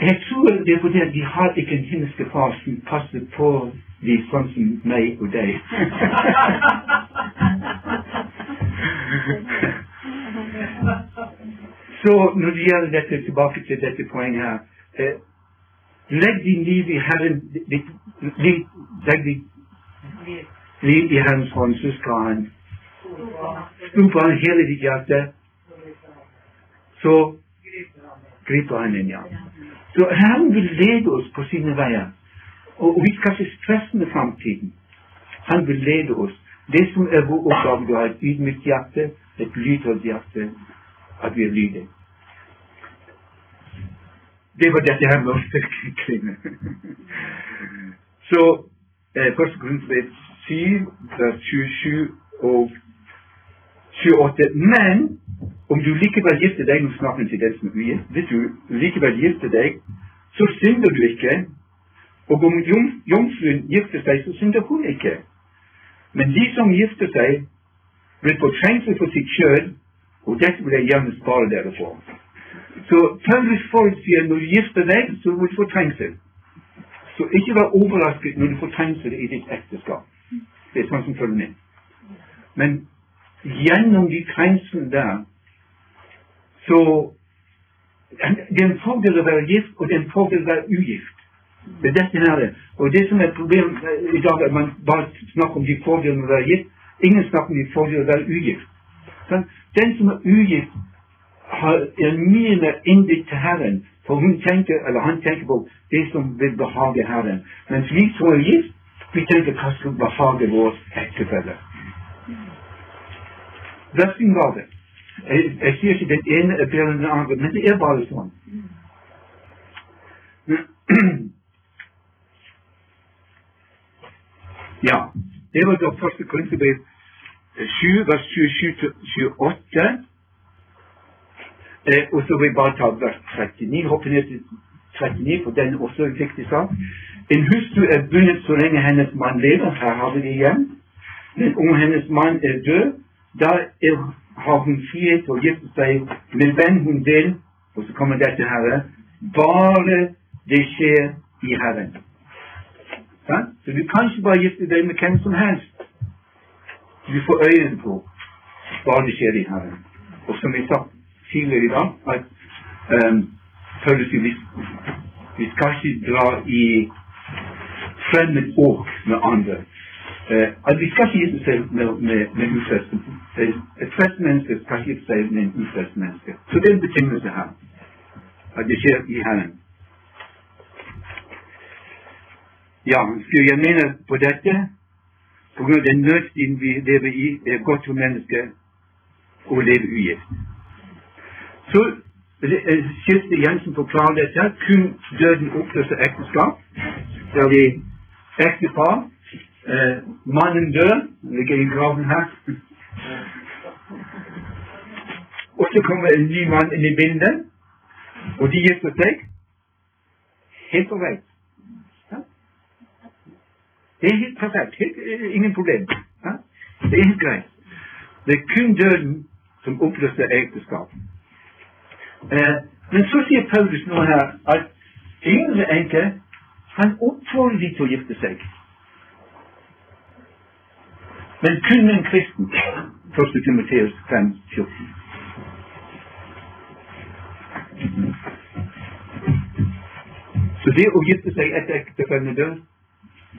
jeg tror det er fordi de har ikke en himmelske far som passer på de sånn som meg og deg. Så når det gjelder dette, tilbake til dette poenget her eh, Legg din liv i Herren ditt, liv, Legg ditt liv i Herrens hånd, så skal Han stå på Han hele ditt hjerte. Så griper Han inn, ja. Så Herren vil lede oss på sine veier. Og, vi skal ikke stresse med framtiden. Han vil lede oss. Det som er vår oppgave, det er et ydmykt hjerte, et lydhørt hjerte, at vi er lydige. Det var dette her med å styrke kvinner. Så eh, 1. Korinterbrev 7, vers 27 og 28. Men om du likevel gifter deg Nå snakker til den som er ugift. Hvis du likevel gifter deg, så synder du ikke. Og om jom, jomfruen gifter seg, så synder hun ikke. Men de som gifter seg, blir få for sitt kjød, og dette vil jeg gjerne spare dere for. Så Paulus forutsier når du gifter deg, så vil du få. Så ikke vær overrasket når du får trengsel i ditt ekteskap. Det er sånn som følger med. Men gjennom de trengslene der, så Det er en fordel å være gift, og det er en fordel å være ugift. Det er dette her. Og det som er problemet i dag, er at man bare snakker om de fordelene å være gift. Ingen snakker om de fordelene å være ugift. Sånn? Den som er ugift, er mye mer innbitt til Herren, for hun tenker, eller han tenker på det som vil behage Herren. Mens vi som er gift, vi tenker hva som behager vår ektefelle. Ikke den ene er bedre enn den andre, men det er bare sånn. Ja, det var da første Korinterbrev 7, vers 27-28. Eh, og så vil jeg bare ta vers 39, hoppe ned til 39, for den er også en viktig sak. En hustru er bundet så lenge hennes mann lever. Her har vi det igjen. Men om hennes mann er død, da har hun frihet til å gifte seg med hvem hun vil. Og så kommer dette her. Bare det skjer i Herren. Ja? Så du kan ikke bare gifte deg med hvem som helst. Du får øynene på bare det skjer i Herren. Og som jeg sa tidligere i dag, at um, vi, vi skal ikke dra i fremmed åk med andre. At vi skal med, med, med ufrelste. Et frelst menneske skal gi seg med en ufrelst menneske. Så det er en betingelse her. At det skjer i Herren. Ja, for jeg mener på dette på grunn av den nødstiden vi lever i, det er godt for mennesket å leve ugift. Så Kirsti Jensen forklarer dette. Kun døden oppløser ekteskap. Der vi ektepar eh, Mannen dør, ligger i graven her. Og så kommer en ny mann inn i bildet, og de gifter seg. Helt korrekt. Det er helt perfekt. Helt, ingen problem. Ja? Det er helt greit. Det er kun døden som oppløser ekteskap. Eh, men så sier Paulus nå her at yngre enker han oppfordrer de til å gifte seg. Men kun en kristen. 1. Timoteus 5, 14. Så det å gifte seg etter ektefellen død,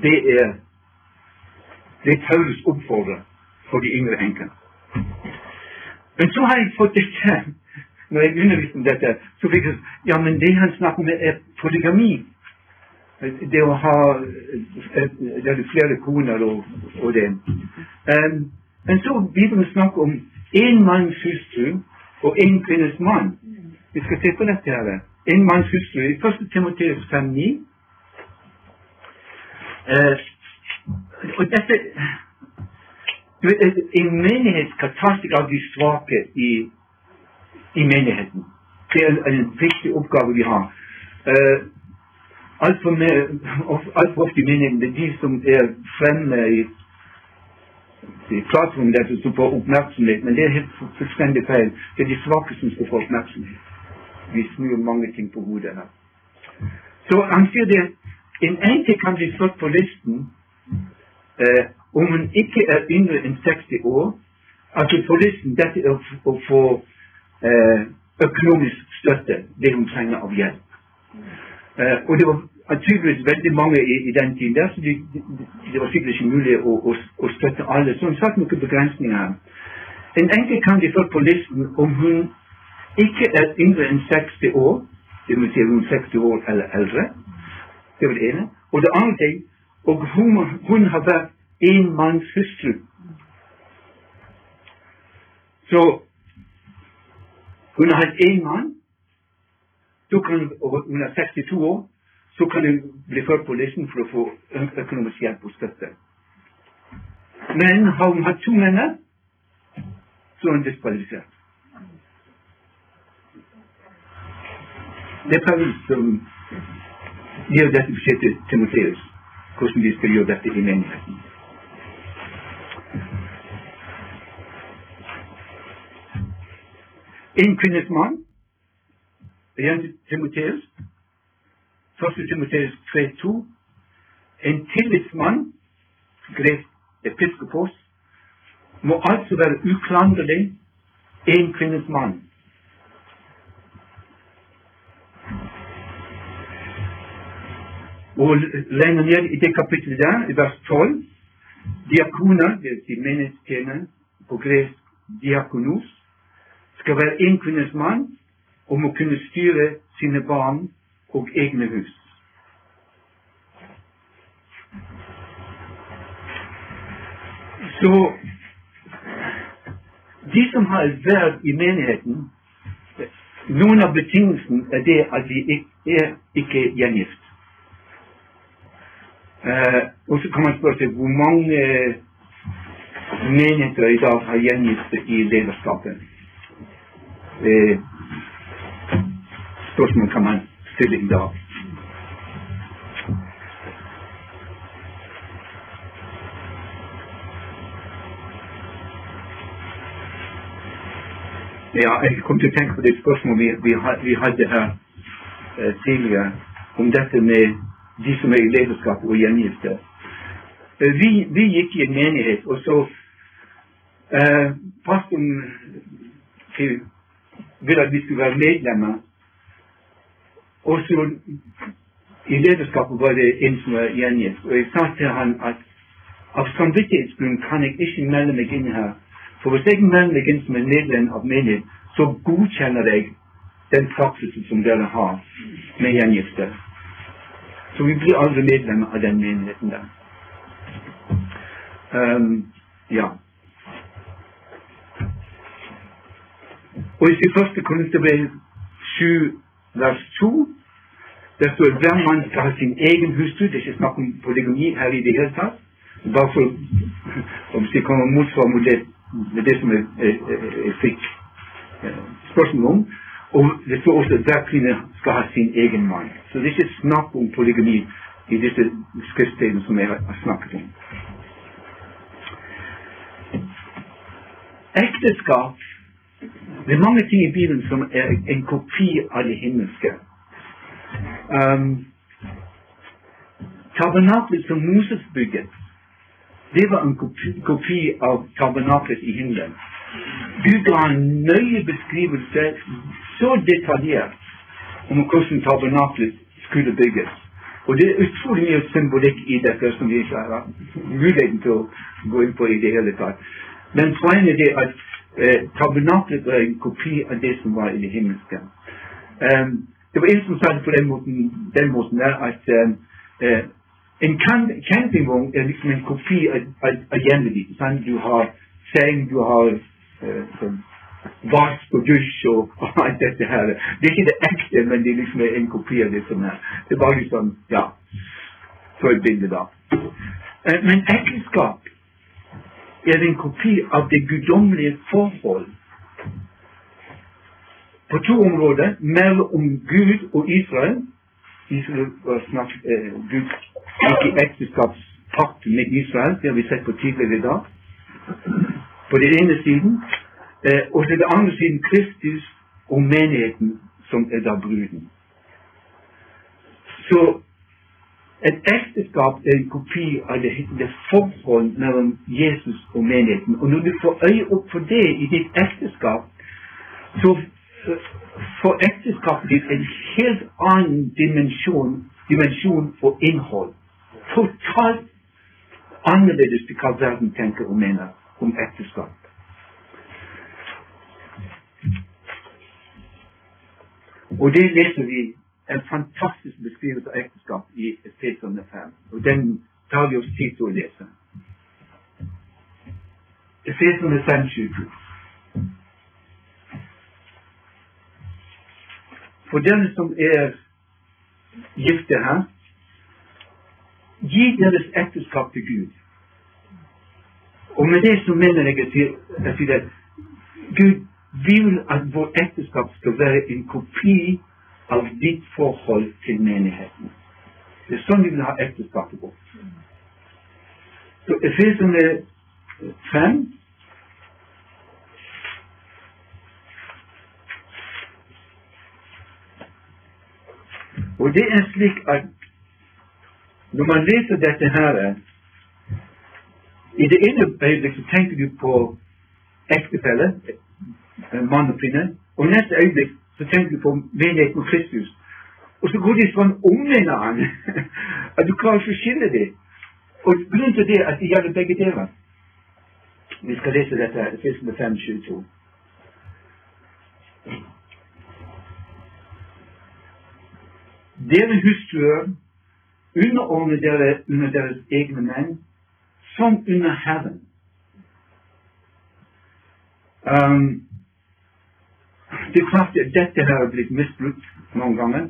det er det Paulus oppfordrer for de yngre enkene. Men så har jeg fått dette når jeg underviste om dette, så fikk jeg ja, men det han snakker om, er polygami. Det å ha det er flere koner og, og det. Um, men så Bibelen snakker om én manns hustru og én kvinnes mann. Vi skal se på dette her. En manns hustru. I 1. Timoteus 5,9 Uh, og dette En menighet skal ta seg av de svake i, i menigheten. Det er en viktig oppgave vi har. Uh, Altfor alt ofte i meningen er de som er fremme i, i klasserommet der som får oppmerksomhet, men det er helt fullstendig feil. Det er de svake som skal få oppmerksomhet. Vi snur mange ting på hodet her. Så han sier det en enke kan bli slått på listen eh, om hun ikke er yngre enn 60 år. Altså på listen dette er å få eh, økonomisk støtte, det hun trenger av hjelp. Eh, og det var tydeligvis veldig mange i, i den tiden der, så de, de, det var sikkert ikke mulig å, å, å støtte alle. Så hun satte noen begrensninger. En enkelt kan de få på listen om hun ikke er yngre enn 60 år, det vil si hun er 60 år eller eldre. Det var det ene. Og det andre ting, og hun, hun har vært en manns hustru. Så hun har hatt én mann, så kan, hun er 62 år, så kan hun bli ført på listen for å få økonomisk hjelp og støtte. Men har hun hatt to menn, så er hun diskvalifisert. Det er Paris som gir dette budsjettet til Timoteus, hvordan de skal gjøre dette i menigheten. En kvinnes mann, igjen til Timoteus, 1. Timoteus 3,2, en tillitsmann, gresk episkopos, må altså være uklanderlig en kvinnes mann. Og lenger ned i det kapittelet der, i vers 12, diakoner, vil si menighetstjenere, på gresk diakonos, skal være en kvinnes mann og å kunne styre sine barn og egne hus. Så de som har et verv i menigheten, noen av betingelsene er det at de ikke er ikke gjengift. Uh, og så kan man spørre seg hvor mange menigheter i dag har gjengifte i lederskapet. Eh, spørsmål kan man stille i dag. Ja, jeg kom til å tenke på det spørsmålet vi, vi, hadde her eh, tidligere, om dette med de som er i lederskap og gjengifte. Eh, vi, vi gikk i en menighet, og så eh, pastoren ville at vi skulle være medlemmer. Og så i lederskapet var det en som var gjengift. Og jeg sa til han at av samvittighetsgrunn kan jeg ikke melde meg inn her. For hvis jeg melder meg inn som en medlem av menighet, så godkjenner jeg den praksisen som dere har med gjengifte. Så vi blir aldri medlemmer av den menigheten der. Um, ja. Og i første Korinterbrev 7 vers 2 der står hver mann skal ha sin egen hustru. Det er ikke snakk om polygami her i det hele tatt. Bare for om det kommer motsvar mot det, med det som jeg, jeg, jeg, fikk spørsmål om. Og det står også at hver kvinne skal ha sin egen mann. Så det er ikke snakk om polygami i disse skriftstedene som jeg har snakket om. Ekteskap Det er mange ting i Bibelen som er en kopi av det himmelske. Um, tabernaklet som Moses bygget, det var en kopi, kopi av tabernaklet i himmelen. Gud ga en nøye beskrivelse, så detaljert, om hvordan tabernaklet skulle bygges. Og det er utrolig mye symbolikk i dette som vi ikke har muligheten til å gå inn på i det hele tatt. Men poenget er at eh, tabernaklet var en kopi av det som var i det himmelske. Um, det var en som sa det på den måten, den måten der at eh, eh, en camp- campingvogn er liksom en kopi av, av, av hjemmet ditt. sant? Du har seng, du har eh, sånn vask og dusj og, og alt dette her. Det er ikke det ekte, men det er liksom en kopi av det som er. Det bare liksom, ja, for et bilde da. Eh, men ekteskap er en kopi av det guddommelige forhold på to områder mellom Gud og Israel. Israel var snakk, eh, Gud gikk i ekteskapspakt med Israel, det har vi sett på tidligere i dag. På den ene siden. Eh, og til den andre siden Kristus og menigheten, som er da bruden. Så et ekteskap er en kopi av det, det forhold mellom Jesus og menigheten. Og når du får øye opp for det i ditt ekteskap, så får ekteskapet ditt en helt annen dimensjon, dimensjon og innhold. Totalt annerledes til hva verden tenker og mener om ekteskap. Og det leser vi en fantastisk beskrivelse av ekteskap i Efeserne 5. Og den tar vi oss tid til å lese. Efeserne 5, 22. For den som er gifte her, gi deres ekteskap til Gud. Og med det så mener jeg at Gud vil at vår ekteskap skal være en kopi av ditt forhold til menigheten. Det er sånn vi vil ha ekteskapet vårt. Så Efesene 5 Og det er slik at når man leser dette her I det ene øyeblikk så tenker du på ektefelle, mann og kvinne, og neste øyeblikk så tenker du på menigheten og Kristus. Og så går de sånn om hverandre at du klarer ikke å skille dem. Og grunnen til det er at de gjelder begge deler. Vi skal lese dette her, Fiskene 5, 22. Dere hustruer, underordne dere under deres egne menn, som under Herren. Um, det er klart at dette her er blitt misbrukt noen ganger.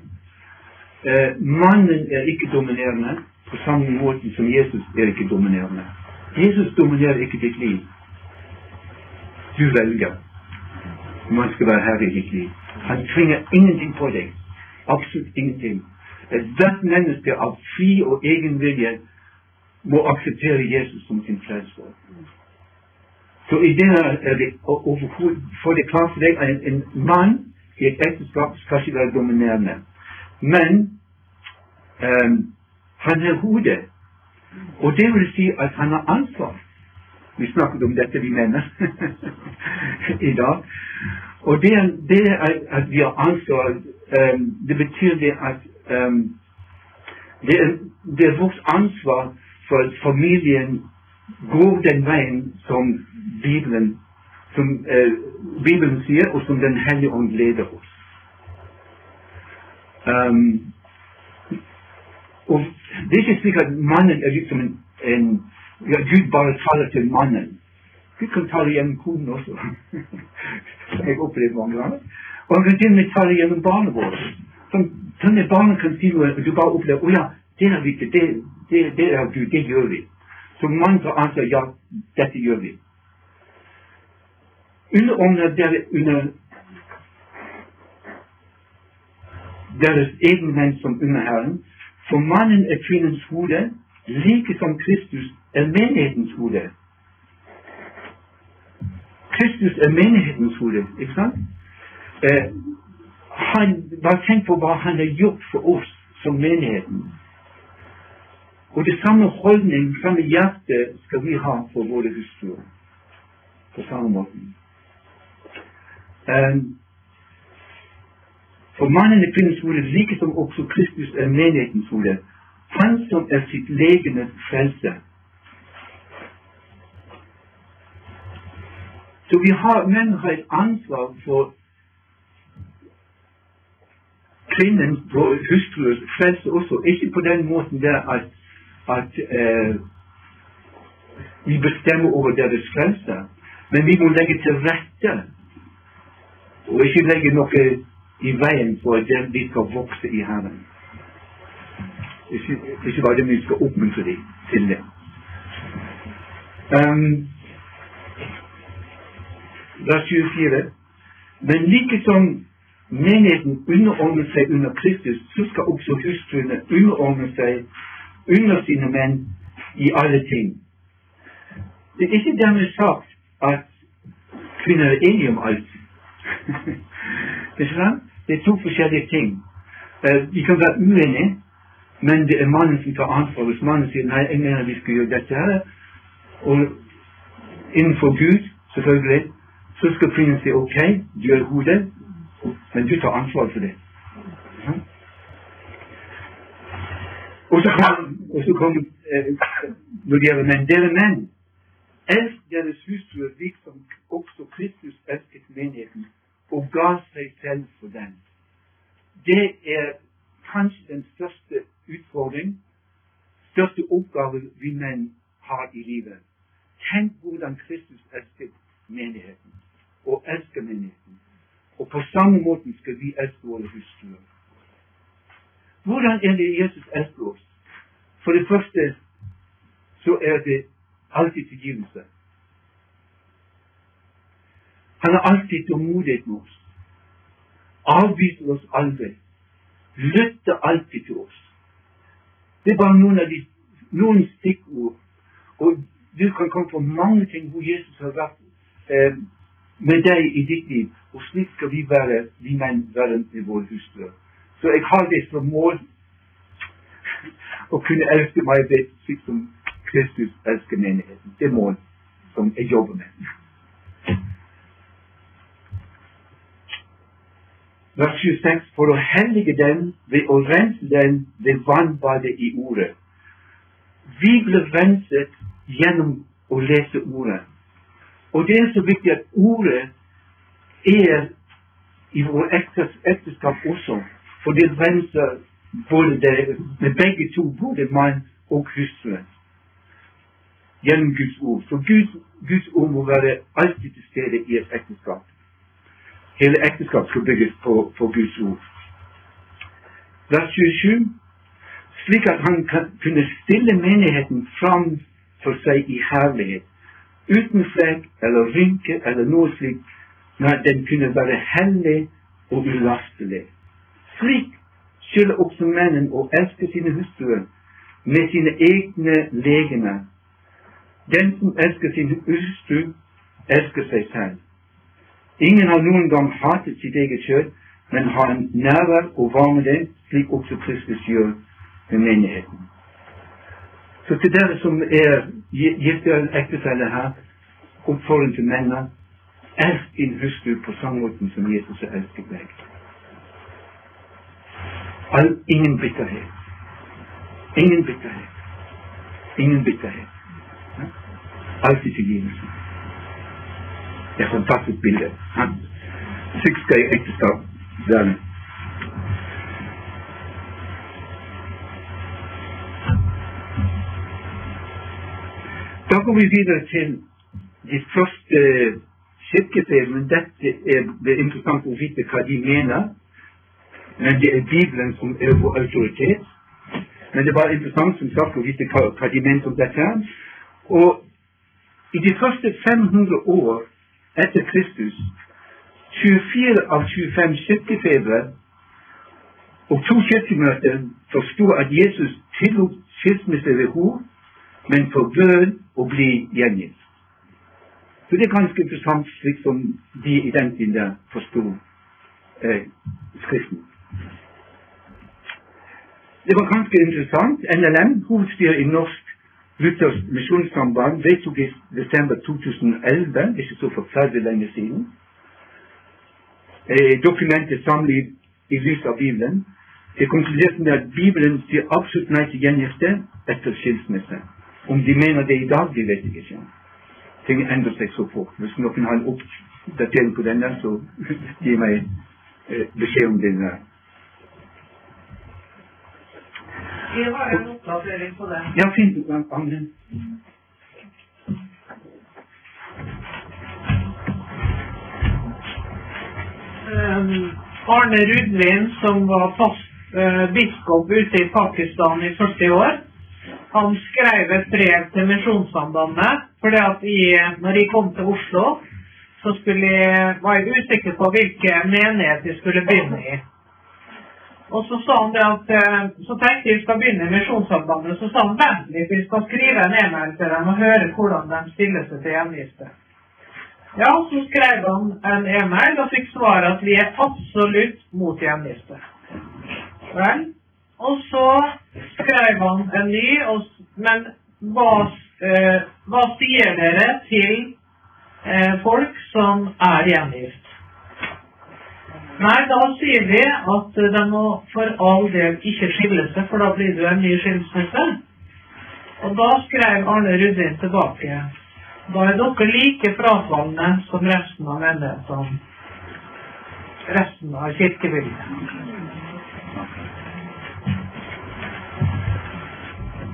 Eh, mannen er ikke dominerende på samme måte som Jesus er ikke dominerende. Jesus dominerer ikke ditt liv. Du velger Man skal være herre i ditt liv. Han tvinger ingenting på deg. Absolutt ingenting. Ethvert menneske av fri og egen vilje må akseptere Jesus som sin frelser. Så i det er det å for det klart for deg at en mann i et ekteskap skal ikke være dominerende. Men um, han er hodet. Og det vil si at han har ansvar. Vi snakket om dette, vi mener, i dag. Og det, det at vi har ansvar, um, det betyr det at um, det, er, det er vårt ansvar for familien går den veien som Bibelen, som, eh, Bibelen sier, og som Den hellige ånd leder oss. Um, og Det er ikke slik at mannen er liksom en, en ja, Gud bare taler til mannen. Gud kan tale gjennom koden også. jeg opplevd mange ganger. Og han kan til og med tale gjennom barnet vårt. Sånn, sånn at barnet kan si noe, og du bare opplever å ja, det er viktig, det, det, det er Gud, det gjør vi. Så mange anser ja, dette gjør vi. Underordner dere under deres egen menn som under Herren, for mannen er kvinnens hode, like som Kristus er menighetens hode. Kristus er menighetens hode, ikke sant? Eh, han, bare tenk på hva han har gjort for oss som menigheten. Og det samme holdning, det samme hjerte, skal vi ha for våre hustruer. På samme måte. Um, for mannen er kvinnens hode, like som også Kristus er menighetens hode. Han som er sitt legemes frelse. Så vi har, menn har et ansvar for kvinnens, hustruers frelse også. Ikke på den måten der at, at eh, vi bestemmer over deres frelse, men vi må legge til rette og ikke legge noe i veien for at de skal vokse i Herren. Ikke, ikke bare vi skal oppmuntre dem til det. Um, vers 24. Men like som menigheten underordner seg under Kristus, så skal også hustruene underordne seg under sine menn i alle ting. Det er ikke dermed sagt at kvinner er enige om alt. det er to forskjellige ting. De kan være uenige, men det er mannen som tar ansvar. Hvis mannen sier nei, jeg mener vi skal gjøre dette her, og innenfor Gud, selvfølgelig, så skal kvinnen si ok, du er hodet, Men du tar ansvar for det. Ja. Og så kom, og så kom eh, når det gjelder menn, dere menn, elsk deres hustruer liksom også Kristus elsket menigheten og ga seg selv for den. Det er kanskje den største utfordring, største oppgave vi menn har i livet. Tenk hvordan Kristus elsket menigheten, og elsker menigheten. Og på samme måte skal vi elske våre hustruer. Hvordan er det Jesus elsker oss? For det første så er det alltid tilgivelse. Han har alltid tålmodighet med oss. Avviser oss aldri. Lytter alltid til oss. Det er bare noen av de noen stikkord. Og du kan komme på mange ting hvor Jesus har vært eh, med deg i ditt liv. Og slik skal vi være, vi menn, verden til vår hustruer. Så jeg har det som mål å kunne elske meg ved slik som Kristus elsker menigheten. Det mål som jeg jobber med. Vers 26 for å hellige den ved å rense den ved vannbadet i ordet. Vi blir renset gjennom å lese ordet. Og det er så viktig at ordet er i vår ekteskap også. For det renser både dere, begge to, både mann og hustru. Gjennom Guds ord. For Guds, Guds ord må være alltid til stede i et ekteskap. Hele ekteskap skal bygges på, på Guds ord. Vers 27 slik at han kan, kunne stille menigheten fram for seg i herlighet, uten flekk eller rynke eller noe slikt, at den kunne være hellig og ulastelig. Slik skylder også mennen å elske sine hustruer med sine egne legene. Den som elsker sin hustru, elsker seg selv. Ingen har noen gang hatet sitt eget kjøtt, men har en nærvær og varme det, slik også Kristus gjør med menigheten. Så til dere som er gifte ektefelle her, oppfordring til mennene elsk din hustru på samme måte som Jesus har elsket deg. All, ingen bitterhet. Ingen bitterhet. Ingen bitterhet. Ja? Alltid tilgivelse. Det er et fantastisk bilde. Han siksker i ekteskap der. Da går vi videre til de første kirkefedrene. Men dette er det er interessant å vite hva de mener. Men det er Bibelen som er vår autoritet. Men det bare interessant som sagt å vite hva, hva de mente om dette. Og i de første 500 år etter Kristus 24 av 25 kirkefedre og to kirkemøter forsto at Jesus tillot skilsmisse ved hor, men forbød å bli gjengitt. Så det er ganske interessant slik som de i den tiden forsto eh, Skriften. Det var ganske interessant. NLM, hovedstyret i Norsk Luthersk misjonssamband, vedtok i desember 2011, ikke så forferdelig lenge siden, eh, dokumentet samlet i lys av Bibelen. Det konkluderte med at Bibelen sier absolutt nei til gjengifte etter skilsmisse. Om de mener det i dag, det vet jeg ikke. Ting endrer seg så fort. Hvis noen har en oppdatering på denne, så gi meg eh, beskjed om det. Jeg har en oppdatering på det. Ja, fint. Amen. Um, Arne Rudvin, som var fast uh, biskop ute i Pakistan i 40 år, han skrev et brev til Misjonssambandet. fordi at jeg, når jeg kom til Oslo, så jeg, var jeg usikker på hvilke menighet jeg skulle begynne i. Og så sa han det at eh, så tenkte jeg skal begynne i Misjonssambandet. Så sa han vent litt, vi skal skrive en e-mail til dem og høre hvordan de stiller seg til gjengifte. Ja, så skrev han en e-mail og fikk svar at vi er absolutt mot gjengifte. Vel, og så skrev han en ny, men hva, eh, hva sier dere til eh, folk som er gjengift? Nei, da sier vi at de må for all del ikke skille seg, for da blir det en ny skilsmisse. Og da skrev Arne Rudin tilbake. Da er dere like frafalne som resten av menighetene. Resten av kirkebygget.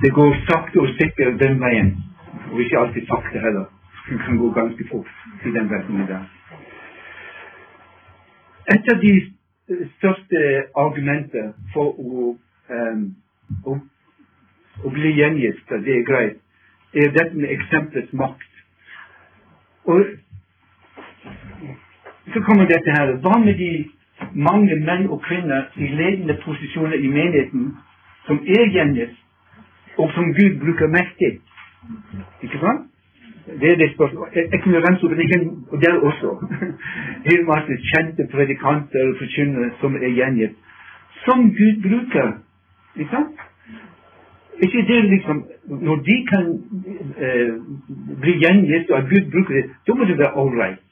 Det går sakte og sikkert den veien, og ikke alltid sakte heller. Det kan gå ganske fort i den retningen der. Et av de største argumenter for å, um, å, å bli gjengitt, det er greit, er dette med eksemplets makt. Og så kommer dette her. Hva med de mange menn og kvinner i ledende posisjoner i menigheten som er gjengitt, og som Gud bruker mektig? Ikke sant? Det er det spørsmålet. Jeg, jeg kunne rense opp en og der også. Helt masse kjente predikanter og forkynnere som er gjengitt. Som Gud bruker. Ikke sant? Ikke det liksom Når de kan eh, bli gjengitt, og at Gud bruker det, da må det være right.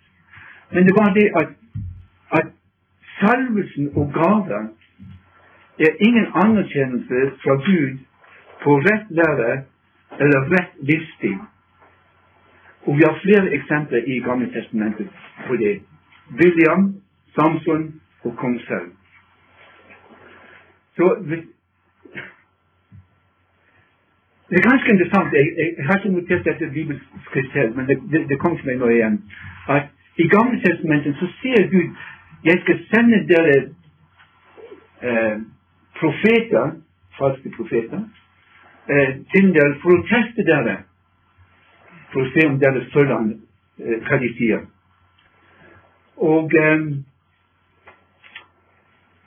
Men det var det at, at salvelsen og gaven er ingen anerkjennelse fra Gud på rett lære eller rett livsstil. Og vi har flere eksempler i Gamle testamentet på det. William, Samson og kong Saul. Så Det er ganske interessant. Jeg, jeg har ikke notert dette bibelskrift selv, men det, det, det kom til meg nå igjen. At i Gamle testamentet så sier Gud jeg skal sende dere eh, profeter, falske profeter, eh, til dere for å teste dere for å se om dere følger han, eh, hva de sier. Og, eh,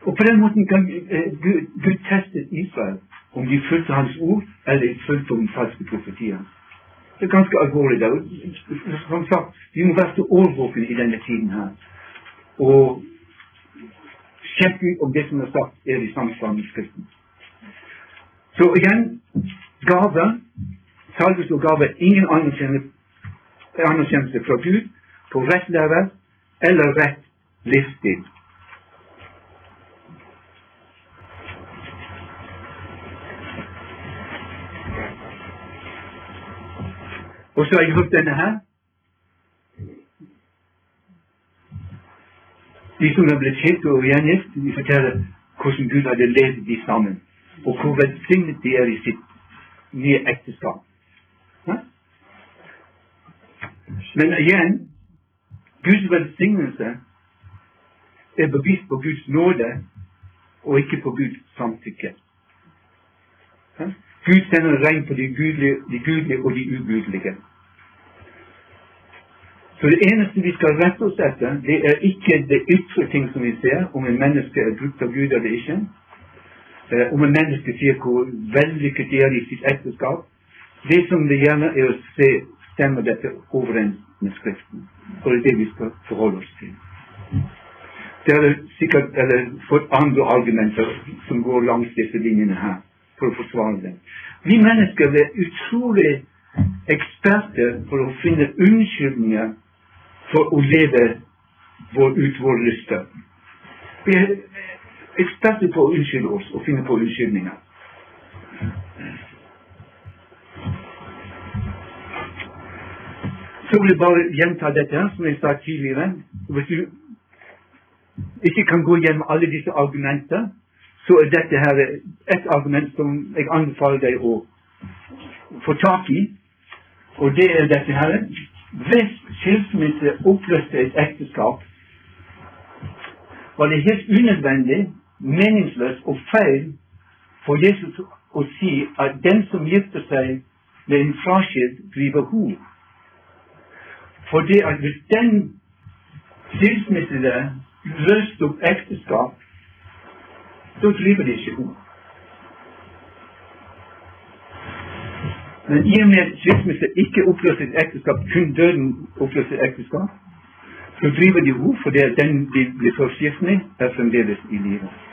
og på den måten kan eh, Gud teste Israel om de fulgte hans ord, eller fulgte om falske profetier. Det er ganske alvorlig. Der. Som sagt, vi må være så årvåkne i denne tiden her. Og sjekke om det som er sagt, er i samsvar med Skriften. Så igjen gave salvelse og gave ingen anerkjennelse fra Gud på rett level eller rett livsstil. Og så har jeg hørt denne her. De som har blitt skilt og gjengift, de forteller hvordan Gud hadde ledet de sammen, og hvor velsignet de er i sitt nye ekteskap. Men igjen Guds velsignelse er bevisst på Guds nåde og ikke på Guds samtykke. Gud sender regn på de gudelige, de gudelige og de ugudelige. Så det eneste vi skal rette oss etter, det er ikke det ytre ting som vi ser, om en menneske er brukt av Gud eller ikke. Eh, om en menneske sier hvor vellykket de er i sitt ekteskap. Det som det gjerne er å se, stemmer dette overens med Skriften. Og det er det vi skal forholde oss til. Det er sikkert eller fått andre argumenter som går langs disse linjene her, for å forsvare det. Vi mennesker er utrolig eksperter for å finne unnskyldninger for å leve vår, ut våre lyster. Vi er eksperter på å unnskylde oss og finne på unnskyldninger. Så vil jeg bare gjenta dette her, som jeg sa tidligere. Hvis du ikke kan gå gjennom alle disse argumenter, så er dette her et argument som jeg anbefaler deg å få tak i. Og det er dette her. Hvis skilsmisse oppløste et ekteskap, var det helt unødvendig, meningsløst og feil for Jesus å si at den som gifter seg med en fraskilt, driver hor. For det at hvis den skilsmissede løste opp ekteskap, så driver de ikke henne. Men i og med at skilsmisse ikke oppløser ekteskap, kun døden oppløser ekteskap, så driver de henne fordi den de blir først er fremdeles i livet.